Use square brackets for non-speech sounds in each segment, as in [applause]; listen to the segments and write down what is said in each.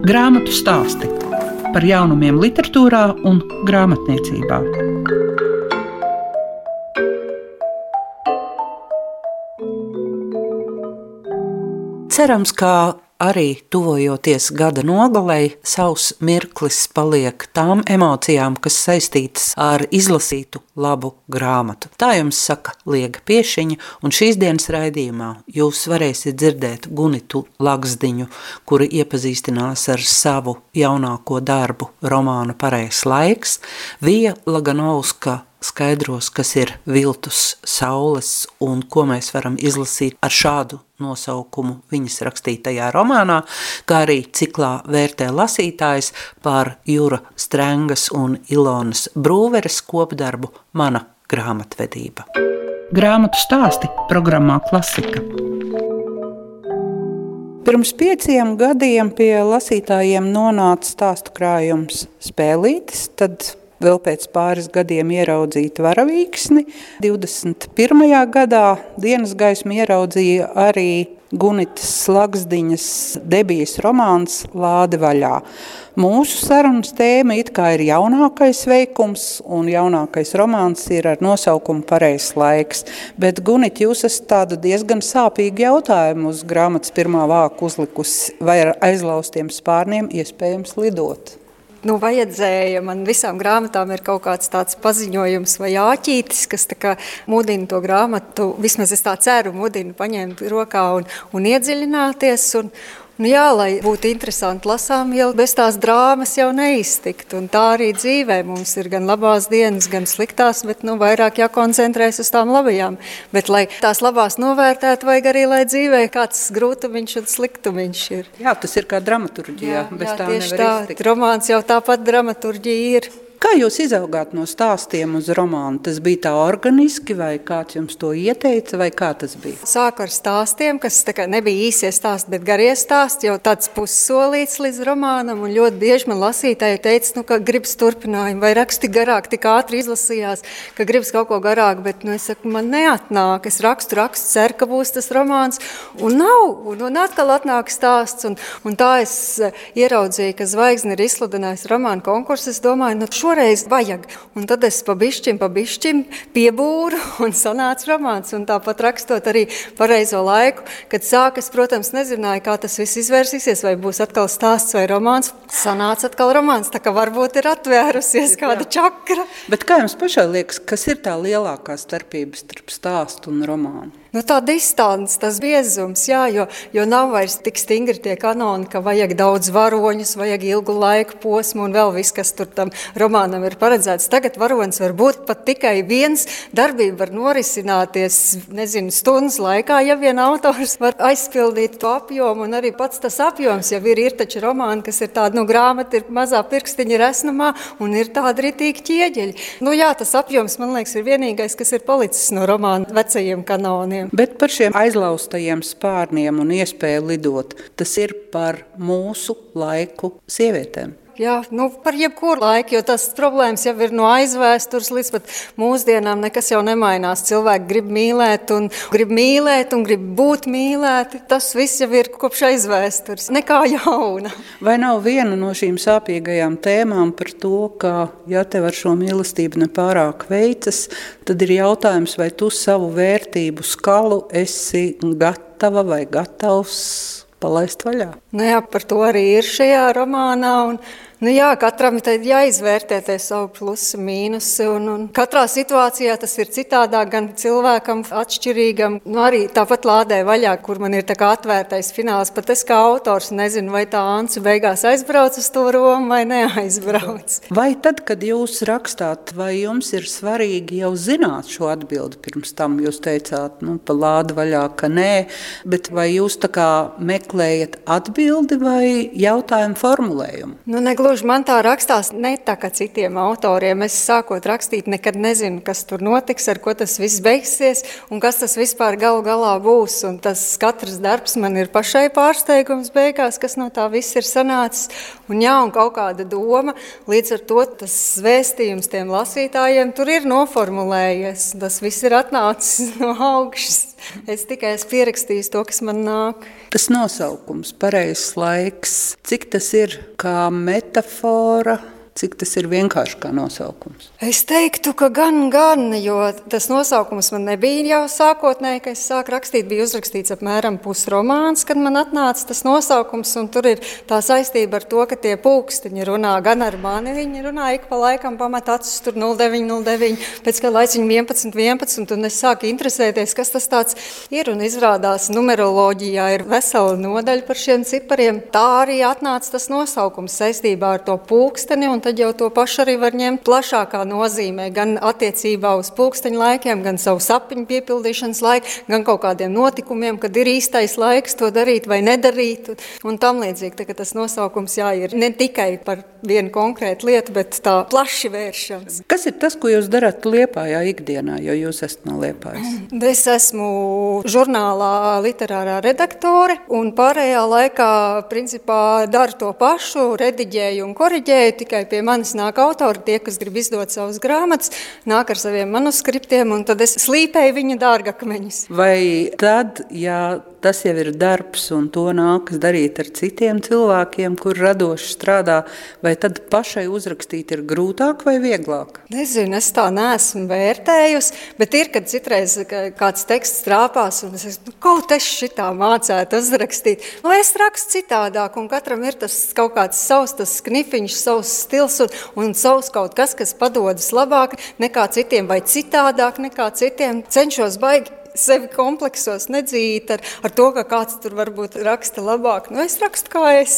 Grāmatu stāsti par jaunumiem, literatūrā un grāmatniecībā. Cerams, ka arī tuvojoties gada nogalei, savs mirklis paliek tām emocijām, kas saistītas ar izlasītu labu grāmatu. Tā jums saka Liega Piešiņa, un šīs dienas raidījumā jūs varēsiet dzirdēt Gunitu Lagsdiņu, kura iepazīstinās ar savu jaunāko darbu romānu Pareis laiks, Vija Laganovska skaidros, kas ir viltus saules un ko mēs varam izlasīt ar šādu nosaukumu viņas rakstītajā romānā, kā arī ciklā vērtē lasītājs par Jūra Strengas un Ilonas Brūveres kopdarbu Mana grāmatvedība. Grāmatu stāsti programmā Klasika. Pirms pieciem gadiem pie lasītājiem nonāca stāstu krājums Spēlītis, tad vēl pēc pāris gadiem ieraudzīt varavīksni. 21. gadā dienas gaismu ieraudzīja arī Gunitas Slagsdiņas debijas romāns Lāde vaļā. Mūsu sarunas tēma it kā ir jaunākais veikums, un jaunākais romāns ir ar nosaukumu Pareizs laiks. Bet, Gunit, jūs esat tādu diezgan sāpīgu jautājumu uz grāmatas pirmā vāku uzlikusi, vai ar aizlaustiem spārniem iespējams lidot? Nu, vajadzēja. Man visām grāmatām ir kaut kāds tāds paziņojums vai āķītis, kas mudina to grāmatu, vismaz es tā ceru, mudina paņemt rokā un, un iedziļināties. Un, Nu jā, lai būtu interesanti lasām, jau bez tās drāmas jau neiztikt. Un tā arī dzīvē mums ir gan labās dienas, gan sliktās, bet nu, vairāk jākoncentrēs uz tām labajām. Bet, lai tās labās novērtētu, vajag arī, lai dzīvē kāds grūtumiņš un sliktumiņš ir. Jā, tas ir kā dramaturģijā, jā, jā, tā nevar tā. iztikt. Romāns jau tāpat dramaturģija ir. Kā jūs izaugāt no stāstiem uz romānu? Tas bija tā organiski, vai kāds jums to ieteica, vai kā tas bija? Sāku ar stāstiem, kas nebija īsie stāsti, bet garie stāsti, jau tāds pussolīts līdz romānam. Ļoti bieži man lasītāji teica, nu, ka gribas turpinājumu, vai raksti garāk, tik ātri izlasījās, ka gribas kaut ko garāk, bet nu, es saku, man neatnāk. Es rakstu, rakstu, ceru, ka būs tas romāns, un nav. Un, un atkal atnāk stāsts, un, un tā es eh, ieraudzīju, ka zvaigzne ir izsludinājusi romānu konkursu. Es domāju, nu, šoreiz vajag. Un tad es pabišķim, pabišķim piebūru un sanāca romāns. Un tāpat rakstot arī pareizo laiku, kad sākas, protams, nezināju, kā tas viss izvērsīsies, vai būs atkal stāsts vai romāns. Sanāca atkal romāns, tā kā varbūt ir atvērusies kāda čakra. Bet kā jums pašai liekas, kas ir tā lielākā starpība starp stāstu un romānu? Nu, tā distance, tas biezums, jā, jo, jo nav vairs tik stingri tie kanoni, ka vajag daudz varoņus, vajag ilgu laiku posmu un vēl viss, kas tur tam romānam ir paredzēts. Tagad varonis var būt pat tikai viens, darbība var norisināties, nezinu, stundas laikā, ja vien autors var aizpildīt to apjomu, un arī pats tas apjoms jau ir, ir taču romāni, kas ir tāda, nu, grāmata ir mazā pirkstiņa resnumā, un ir tāda ritīgi ķieģeļi. Nu, jā, tas apjoms, man liekas, ir vienīgais, kas ir palicis no romāna vecajiem kanoniem spārniem. Bet par šiem aizlaustajiem spārniem un iespēju lidot, tas ir par mūsu laiku sievietēm. Jā, nu, par jebkuru laiku, jo tas problēmas jau ir no aizvēstures līdz pat mūsdienām. Nekas jau nemainās. Cilvēki grib mīlēt, un grib mīlēt, un grib būt mīlēti. Tas viss jau ir kopš aizvēstures, nekā jauna. Vai nav viena no šīm sāpīgajām tēmām par to, ka, ja tev ar šo mīlestību nepārāk veicas, tad ir jautājums, vai tu savu vērtību skalu esi gatava vai gatavs palaist vaļā? Nu jā, par to arī ir šajā romānā. Un Nu jā, katram ir jāizvērtē savu plusu, mīnusu. Un, un katrā situācijā tas ir citādāk, gan cilvēkam atšķirīgam. Nu, arī tāpat lādē vaļā, kur man ir atvērtais fināls. Pat es kā autors nezinu, vai tā Ansu beigās aizbrauc uz to Romu vai neaizbrauc. [laughs] Vai tad, kad jūs rakstāt, vai jums ir svarīgi jau zināt šo atbildi pirms tam? Jūs teicāt, nu, pa lādu vaļā, ka nē, bet vai jūs tā kā meklējat atbildi vai jautājumu formulējumu? Nu, neglu gluži man tā rakstās ne tā kā citiem autoriem. Es sākot rakstīt, nekad nezinu, kas tur notiks, ar ko tas viss beigsies un kas tas vispār galu galā būs. Un tas katrs darbs man ir pašai pārsteigums beigās, kas no tā viss ir sanācis. Un jā, un kaut kāda doma, līdz ar to tas vēstījums tiem lasītājiem tur ir noformulējies. Tas viss ir atnācis [laughs] no augšas. [laughs] Es tikai esmu pierakstījis to, kas man nāk. Tas nosaukums, pareizs laiks, cik tas ir kā metafora cik tas ir vienkārši kā nosaukums? Es teiktu, ka gan, gan, jo tas nosaukums man nebija jau sākotnēji, kad es sāku rakstīt. Bija uzrakstīts apmēram pusromāns, kad man atnāca tas nosaukums. Tur ir tā saistība ar to, ka tie pūkstiņi runā gan ar mani. Viņi runā ik pa laikam, pamat acis tur 0909, pēc kā laiciņa 11, 11. Un es sāku interesēties, kas tas ir. Un izrādās, numeroloģijā ir vesela nodaļa par šiem cipariem. Tā arī atnāca tas nosaukums saistībā ar to pūksteni un tad jau to pašu arī var ņemt plašākā nozīmē, gan attiecībā uz pulksteņa laikiem, gan savu sapņu piepildīšanas laiku, gan kaut kādiem notikumiem, kad ir īstais laiks to darīt vai nedarīt, un tam līdzīgi. Tā, tas nosaukums jā, ir ne tikai par vienu konkrētu lietu, bet tā plaši vēršams. Kas ir tas, ko jūs darat Liepājā ikdienā, jo jūs esat no Liepājas? [clears throat] Es esmu žurnālā literārā redaktore, un pārējā laikā principā daru to pašu, rediģēju un koriģēju, tikai pie manis nāk autori, tie, kas grib izdot savus grāmatas, nāk ar saviem manuskriptiem, un tad es slīpēju viņu dārgakmeņus. Vai tad, ja tas jau ir darbs, un to nākas darīt ar citiem cilvēkiem, kur radoši strādā, vai tad pašai uzrakstīt ir grūtāk vai vieglāk? Nezinu, es tā neesmu vērtējusi, bet ir, kad citreiz kāds teksts trāpās, un es esmu, nu, kaut es šitā mācētu uzrakstīt. Nu, es rakstu citādāk, un katram ir tas kaut kāds savs tas knifiņš, savs stils un, un savs kaut kas, kas padodas labāk nekā citiem vai citādāk nekā citiem. Cenšos baigi sevi kompleksos nedzīt ar, ar to, ka kāds tur varbūt raksta labāk. Nu, es rakstu kā es.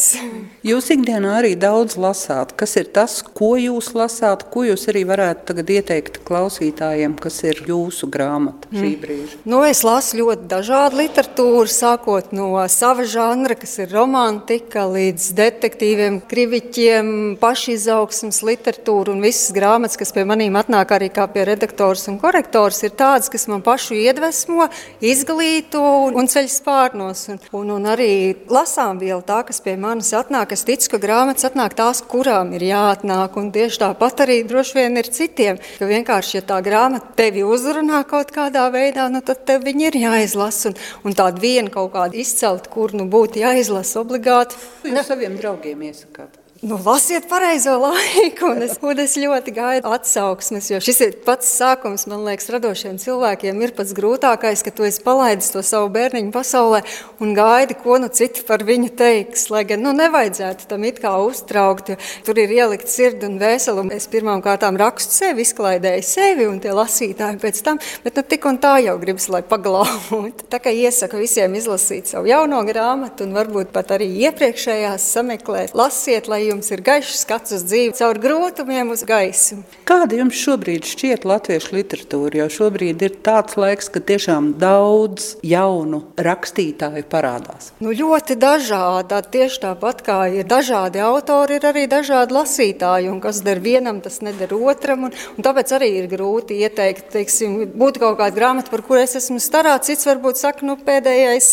Jūs ikdienā arī daudz lasāt. Kas ir tas, ko jūs lasāt, ko jūs arī varētu tagad ieteikt klausītājiem, kas ir jūsu grāmata šī mm. brīža? Nu, es lasu ļoti dažādu literatūru, sākot no sava žanra, kas ir romantika, līdz detektīviem, kriviķiem, pašizaugsmas literatūru un visas grāmatas, kas pie manīm atnāk arī kā pie redaktors un korektors, ir tādas, kas man pašu iedvesmo iedvesmo, izglīto un ceļ spārnos. Un, un, un arī lasām vielu tā, kas pie manis atnāk. Es ticu, ka grāmatas atnāk tās, kurām ir jāatnāk. Un tieši tāpat arī droši vien ir citiem. Ka vienkārši, ja tā grāmata tevi uzrunā kaut kādā veidā, nu, tad tev viņi ir jāizlasa. Un, un tāda viena kaut kāda izcelt, kur nu būtu jāizlasa obligāti. Jūs saviem draugiem iesakāt? Nu, lasiet pareizo laiku, un es, un es ļoti gaidu atsauksmes, jo šis ir pats sākums, man liekas, radošiem cilvēkiem ir pats grūtākais, ka tu esi palaidis to savu bērniņu pasaulē un gaidi, ko nu citi par viņu teiks. Lai gan nu, nevajadzētu tam it kā uztraukt, jo tur ir ielikt sirdi un vēseli. Es pirmām kārtām rakstu sevi, izklaidēju sevi un tie lasītāji pēc tam, bet nu, tik un tā jau gribas, lai paglābtu. Tā kā iesaku visiem izlasīt savu jauno grāmatu un varbūt pat arī iepriekšējās sameklēt, lasiet, lai jums ir gaišs skats uz dzīvi, caur grūtumiem uz gaismu. Kāda jums šobrīd šķiet latviešu literatūra? Jo šobrīd ir tāds laiks, ka tiešām daudz jaunu rakstītāju parādās. Nu, ļoti dažādi. Tieši tāpat kā ir dažādi autori, ir arī dažādi lasītāji. Un kas der vienam, tas neder otram. Un, un tāpēc arī ir grūti ieteikt, teiksim, būtu kaut kāda grāmata, par kuru es esmu starāts. Cits varbūt saka, nu, pēdējais.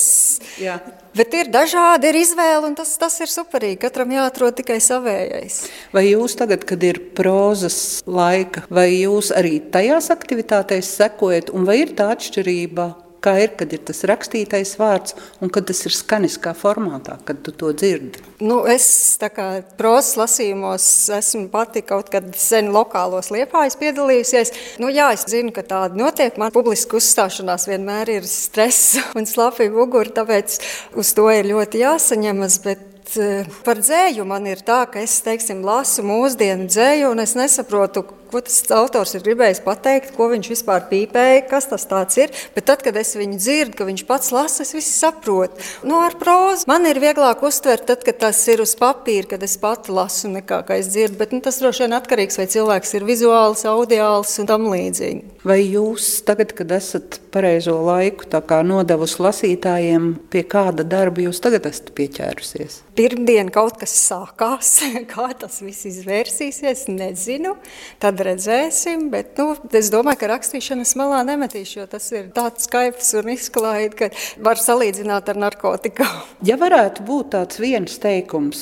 Jā. Bet ir dažādi, ir izvēle, un tas, tas ir superīgi. Katram jāatrod tikai savējais. Vai jūs tagad, kad ir prozas laika, vai jūs arī tajās aktivitātēs sekojat, un vai ir tā atšķirība? Kā ir, kad ir tas rakstītais vārds un kad tas ir skaniskā formātā, kad tu to dzirdi? Nu, es kā prozas lasījumos esmu pati kaut kad sen lokālos liepājos piedalījusies. Nu, jā, es zinu, ka tāda notiek. Man publiska uzstāšanās vienmēr ir stress [laughs] un slapība ugura, tāpēc uz to ir ļoti jāsaņemas. Bet Eh, par dzēju man ir tā, ka es teiksim, lasu mūsdienu dzēju, un es nesaprotu, ko tas autors ir gribējis pateikt, ko viņš vispār pīpēja, kas tas ir. Bet tad, kad es viņu dzirdu, ka viņš pats lasa, es visu saprotu. Nu, ar prózu man ir vieglāk uztvert, tad, kad tas ir uz papīra, kad es pati lasu, nekā kā es dzirdu. Bet nu, tas droši vien atkarīgs, vai cilvēks ir vizuāls, audiāls un tam līdzīgi. Vai jūs tagad, kad esat pareizo laiku nodevusi lasītājiem, pie kāda darba jūs tagad esat pieķērusies? Pirmdien kaut kas sākās, [laughs] kā tas viss izvērsīsies, nezinu. Tad redzēsim, bet nu, es domāju, ka rakstīšanas malā nemetīšu, jo tas ir tāds skaidrs un izklaidrs, ka var salīdzināt ar narkotikām. [laughs] Ja varētu būt tāds viens teikums,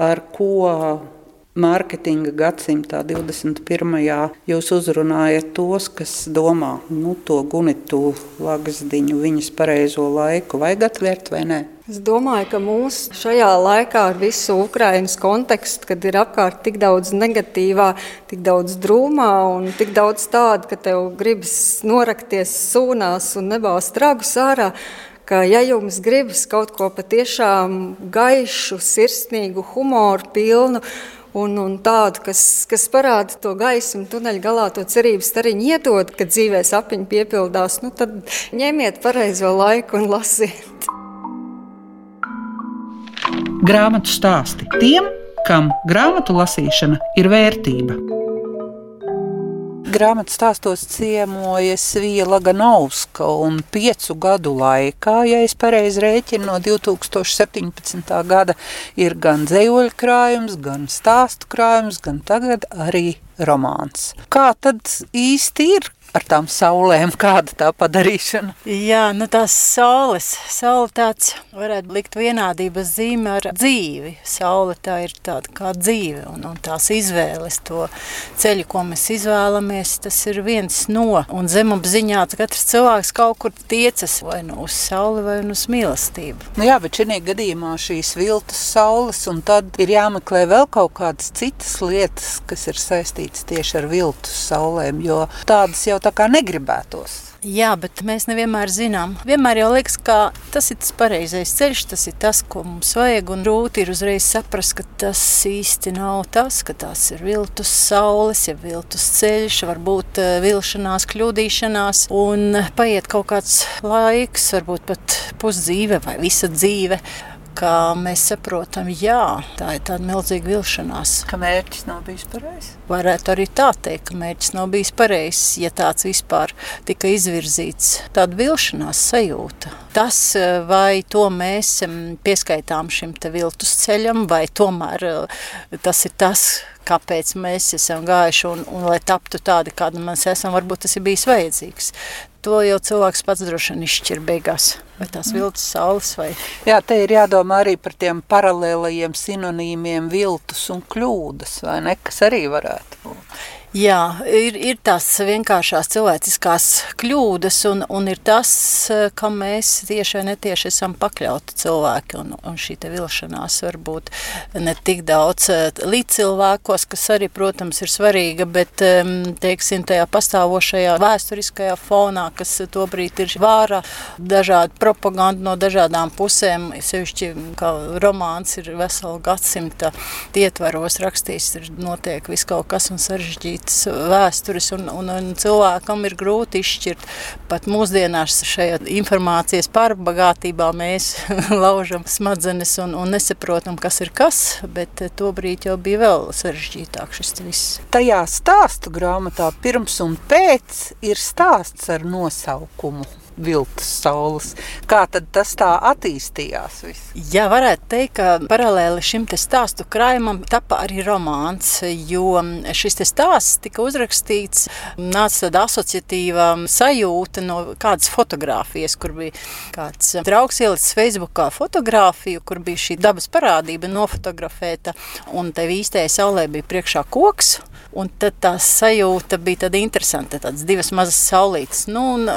ar ko mārketinga gadsimtā, 21. jūs uzrunājat tos, kas domā, nu, to gunitu lagzdiņu, viņas pareizo laiku, vajag atvērt vai nē? Es domāju, ka mūsu šajā laikā ar visu Ukraiņas kontekstu, kad ir apkārt tik daudz negatīvā, tik daudz drūmā un tik daudz tādu, ka tev gribas norakties sūnās un nebāzt ragus ārā, ka, ja jums gribas kaut ko patiešām gaišu, sirsnīgu, humoru pilnu un, un tādu, kas, kas parāda to gaismu, tuneļa galā to cerības stariņu iedod, kad dzīvē sapņi piepildās, nu tad ņemiet pareizo laiku un lasiet. Grāmatu stāsti tiem, kam grāmatu lasīšana ir vērtība. Grāmatas stāstos ciemojas Viela Ganovska un piecu gadu laikā, ja es pareizi rēķinu, no 2017. gada ir gan dzējoļu krājums, gan stāstu krājums, gan tagad arī romāns. Kā tad īsti ir? ar tām saulēm, [laughs] kāda tā padarīšana? Jā, nu tās saules, saule tāds varētu likt vienādības zīme ar dzīvi. Saule tā ir tāda kā dzīve un, un tās izvēles, to ceļu, ko mēs izvēlamies, tas ir viens no. Un zemapziņā katrs cilvēks kaut kur tiecas vai nu uz sauli vai nu uz mīlestību. Nu jā, bet šī gadījumā šīs viltus saules un tad ir jāmeklē vēl kaut kādas citas lietas, kas ir saistītas tieši ar viltus saulēm, jo tādas jau tā kā negribētos. Jā, bet mēs nevienmēr zinām. Vienmēr jau liekas, ka tas ir tas pareizais ceļš, tas ir tas, ko mums vajag. Un grūti ir uzreiz saprast, ka tas īsti nav tas, ka tās ir viltus saules, ja viltus ceļš, varbūt eh, vilšanās, kļūdīšanās. Un paiet kaut kāds laiks, varbūt pat pusdzīve vai visa dzīve ka mēs saprotam, jā, tā ir tāda milzīga vilšanās. Ka mērķis nav bijis pareizs? Varētu arī tā teikt, ka mērķis nav bijis pareizs, ja tāds vispār tika izvirzīts. Tāda vilšanās sajūta. Tas, vai to mēs pieskaitām šim te viltus ceļam, vai tomēr eh, tas ir tas, kāpēc mēs esam gājuši un, un lai taptu tādi, kādi mēs esam, varbūt tas ir bijis vajadzīgs. To jau cilvēks pats droši vien izšķir beigās vai tās viltus saules. Vai... Jā, te ir jādomā arī par tiem paralēlajiem sinonīmiem viltus un kļūdas, vai ne, kas arī varētu būt. Jā, ir, ir tās vienkāršās cilvēciskās kļūdas, un, un ir tas, ka mēs tieši vai netieši esam pakļauti cilvēki. Un, un šī vilšanās var būt ne tik daudz eh, līdzcilvēkos, kas arī, protams, ir svarīga, bet teiksim, tajā pastāvošajā vēsturiskajā fonā, kas tobrīd ir vāra, dažādi propaganda no dažādām pusēm, sevišķi kā romāns ir vesela gadsimta ietvaros rakstīts, ir notiek viss kaut kas un sarežģīts citas vēstures, un, un, un cilvēkam ir grūti izšķirt. Pat mūsdienās šajā informācijas pārbagātībā mēs [laughs] laužam smadzenes un, un nesaprotam, kas ir kas, bet tobrīd jau bija vēl sarežģītāk šis viss. Tajā stāstu grāmatā pirms un pēc ir stāsts ar nosaukumu viltus saules. Kā tad tas tā attīstījās? Viss? Jā, varētu teikt, ka paralēli šim stāstu krājumam tapa arī romāns, jo šis stāsts tika uzrakstīts, nāca tāda asociatīva sajūta no kādas fotogrāfijas, kur bija kāds draugs ielicis Facebookā fotogrāfiju, kur bija šī dabas parādība nofotografēta, un te īstajai saulē bija priekšā koks, Un tad tā sajūta bija tāda interesanta, tādas divas mazas saulītes. Nu, un,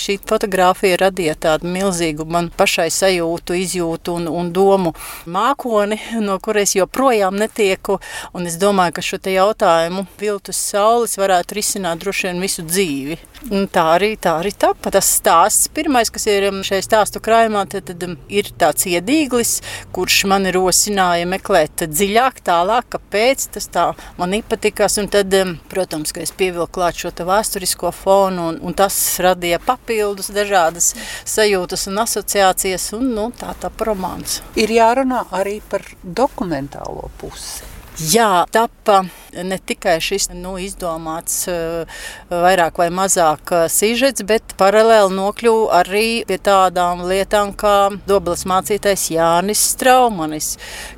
šī fotografija radīja tādu milzīgu man pašai sajūtu, izjūtu un, un domu mākoni, no kuras joprojām netieku. Un es domāju, ka šo jautājumu viltus saules varētu risināt droši vien visu dzīvi. Un tā arī, tā arī tapa. Tas stāsts, pirmais, kas ir um, šajā stāstu krājumā, tad, tad um, ir tāds iedīglis, kurš mani rosināja meklēt dziļāk, tālāk, kāpēc tas tā man patikās. Un tad, um, protams, ka es pievilku klāt šo vēsturisko fonu, un, un tas radīja papildus dažādas sajūtas un asociācijas, un nu, tā tā romāns. Ir jārunā arī par dokumentālo pusi. Jā, tapa ne tikai šis nu, izdomāts eh, vairāk vai mazāk eh, sižets, bet paralēli nokļuva arī pie tādām lietām kā Doblas mācītais Jānis Straumanis,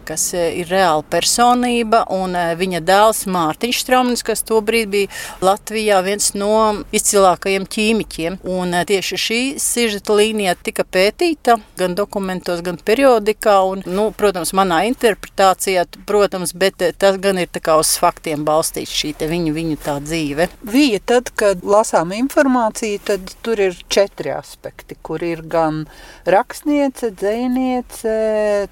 kas eh, ir reāla personība, un viņa dēls Mārtiņš Straumanis, kas tobrīd bija Latvijā viens no izcilākajiem ķīmiķiem. Un tieši šī sižeta līnija tika pētīta gan dokumentos, gan periodikā, un, nu, protams, manā interpretācijā, protams, bet tas gan ir uz faktiem balstīts šī viņu, viņu tā dzīve. Vija, tad, kad lasām informāciju, tad tur ir četri aspekti, kur ir gan rakstniece, dzēniece,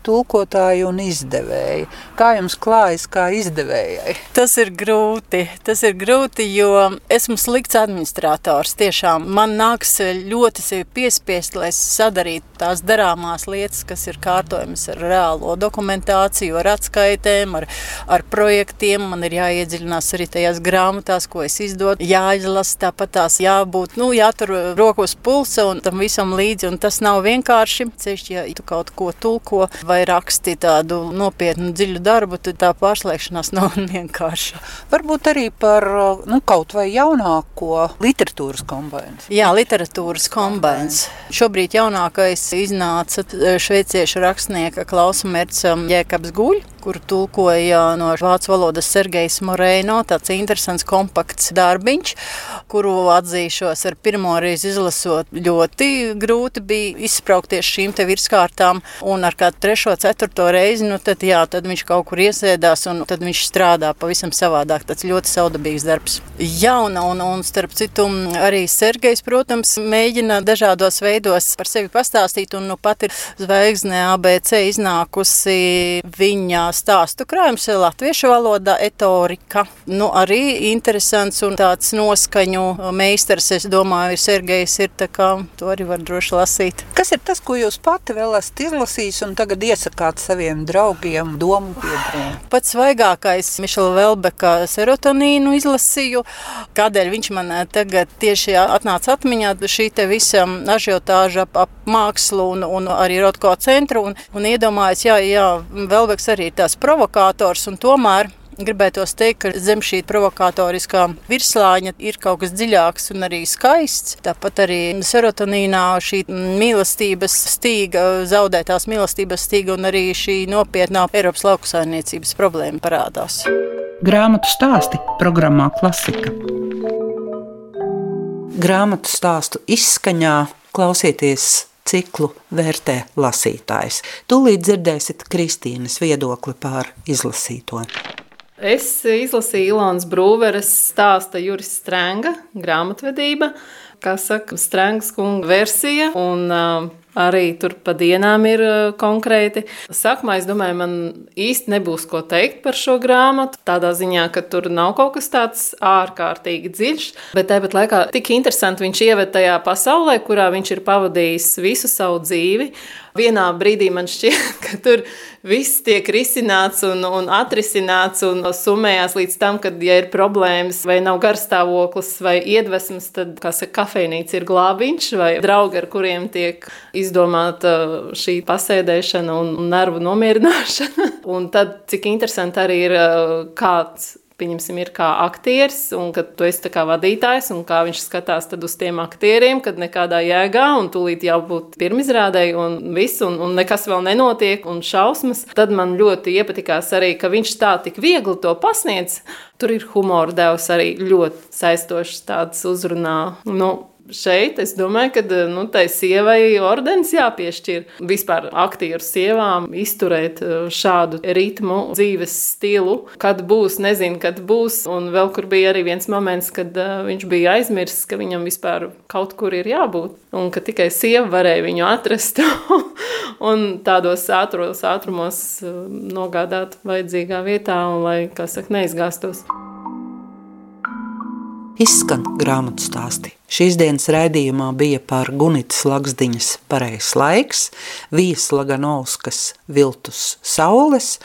tulkotāja un izdevēja. Kā jums klājas kā izdevējai? Tas ir grūti, tas ir grūti, jo esmu slikts administrators. Tiešām man nāks ļoti sevi piespiest, lai sadarītu tās darāmās lietas, kas ir kārtojamas ar reālo dokumentāciju, ar atskaitēm, ar, ar projektiem. Man ir jāiedziļinās arī tajās grāmatās, ko es izdodu. Jāizlasa tāpat tās jābūt, nu, jātur rokos pulsa un tam visam līdzi. Un tas nav vienkārši. Ceļš, ja tu kaut ko tulko vai raksti tādu nopietnu, dziļu darbu, tad tā pārslēgšanās [laughs] nav vienkārša. Varbūt arī par nu, kaut vai jaunāko literatūras kombināciju. Jā, literatūras kombināciju. Šobrīd jaunākais iznāca šveiciešu rakstnieka Klausa Merca Jēkabs Guļs kuru tulkoja no vācu valodas Sergejs Moreino. Tāds interesants, kompakts darbiņš, kuru atzīšos ar pirmo reizi izlasot. Ļoti grūti bija izspraukties šīm te virskārtām, un ar kādu trešo, ceturto reizi, nu tad, jā, tad viņš kaut kur iesēdās, un tad viņš strādā pavisam savādāk. Tas ļoti saudabīgs darbs. Jauna, un, un starp citu, arī Sergejs, protams, mēģina dažādos veidos par sevi pastāstīt, un nu pat ir zvaigzne ABC iznākusi viņa stāstu krājums latviešu valodā, etorika. Nu, arī interesants un tāds noskaņu meistars, es domāju, ir Sergejs, ir tā kā to arī var droši lasīt. Kas ir tas, ko jūs pati vēl esat izlasījis un tagad iesakāt saviem draugiem, domu biedriem? Pats svaigākais Mišela Velbeka serotonīnu izlasīju. Kādēļ viņš man tagad tieši atnāca atmiņā šī te visa ažiotāža ap, ap mākslu un, un arī Rotko centru un, un iedomājos, jā, jā, Velbeks arī ir tās provokators, un tomēr gribētos teikt, ka zem šī provokatoriskā virslāņa ir kaut kas dziļāks un arī skaists. Tāpat arī serotonīnā šī mīlestības stīga, zaudētās mīlestības stīga un arī šī nopietnā Eiropas lauksaimniecības problēma parādās. Grāmatu stāsti programmā Klasika. Grāmatu stāstu izskaņā klausieties ciklu vērtē lasītājs. Tūlīt dzirdēsiet Kristīnas viedokli pār izlasīto. Es izlasīju Ilonas Brūveres stāsta Juris Strenga grāmatvedība, kā saka, Strengas kunga versija, un uh, Arī tur pa dienām ir uh, konkrēti. Sākumā es domāju, man īsti nebūs ko teikt par šo grāmatu. Tādā ziņā, ka tur nav kaut kas tāds ārkārtīgi dziļš, bet tāpat laikā tik interesanti viņš ieved tajā pasaulē, kurā viņš ir pavadījis visu savu dzīvi. Vienā brīdī man šķiet, [laughs] ka tur viss tiek risināts un, un atrisināts un summējās līdz tam, kad, ja ir problēmas vai nav garstāvoklis vai iedvesmas, tad, saka, kafejnīca ir glābiņš vai draugi, ar kuriem tiek izdomāta šī pasēdēšana un nervu nomierināšana. [laughs] Un tad, cik interesanti arī ir kāds pieņemsim, ir kā aktieris, un kad tu esi kā vadītājs, un kā viņš skatās uz tiem aktieriem, kad nekādā jēgā, un tūlīt jābūt pirmizrādēji, un viss, un, un nekas vēl nenotiek, un šausmas. Tad man ļoti iepatikās arī, ka viņš tā tik viegli to pasniedz. Tur ir humora devs arī ļoti saistošs tāds uzrunā. Nu, šeit es domāju, ka nu, tai sievai ordens jāpiešķir. Vispār aktieru sievām izturēt uh, šādu ritmu, dzīves stilu, kad būs, nezinu, kad būs. Un vēl kur bija arī viens moments, kad uh, viņš bija aizmirsis, ka viņam vispār kaut kur ir jābūt. Un ka tikai sieva varēja viņu atrast [laughs] un tādos ātros ātrumos nogādāt vajadzīgā vietā un lai, kā saka, neizgāstos izskan grāmatu stāsti. Šīs dienas raidījumā bija par Gunitas Lagsdiņas pareizs laiks, Vijas Laganovskas Viltus Saules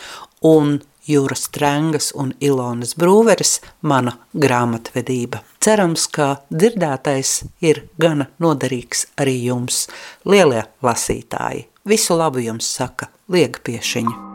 un Jūras Trengas un Ilonas Brūveres mana grāmatvedība. Cerams, ka dzirdētais ir gana noderīgs arī jums, lielie lasītāji. Visu labu jums saka Liega Piešiņa.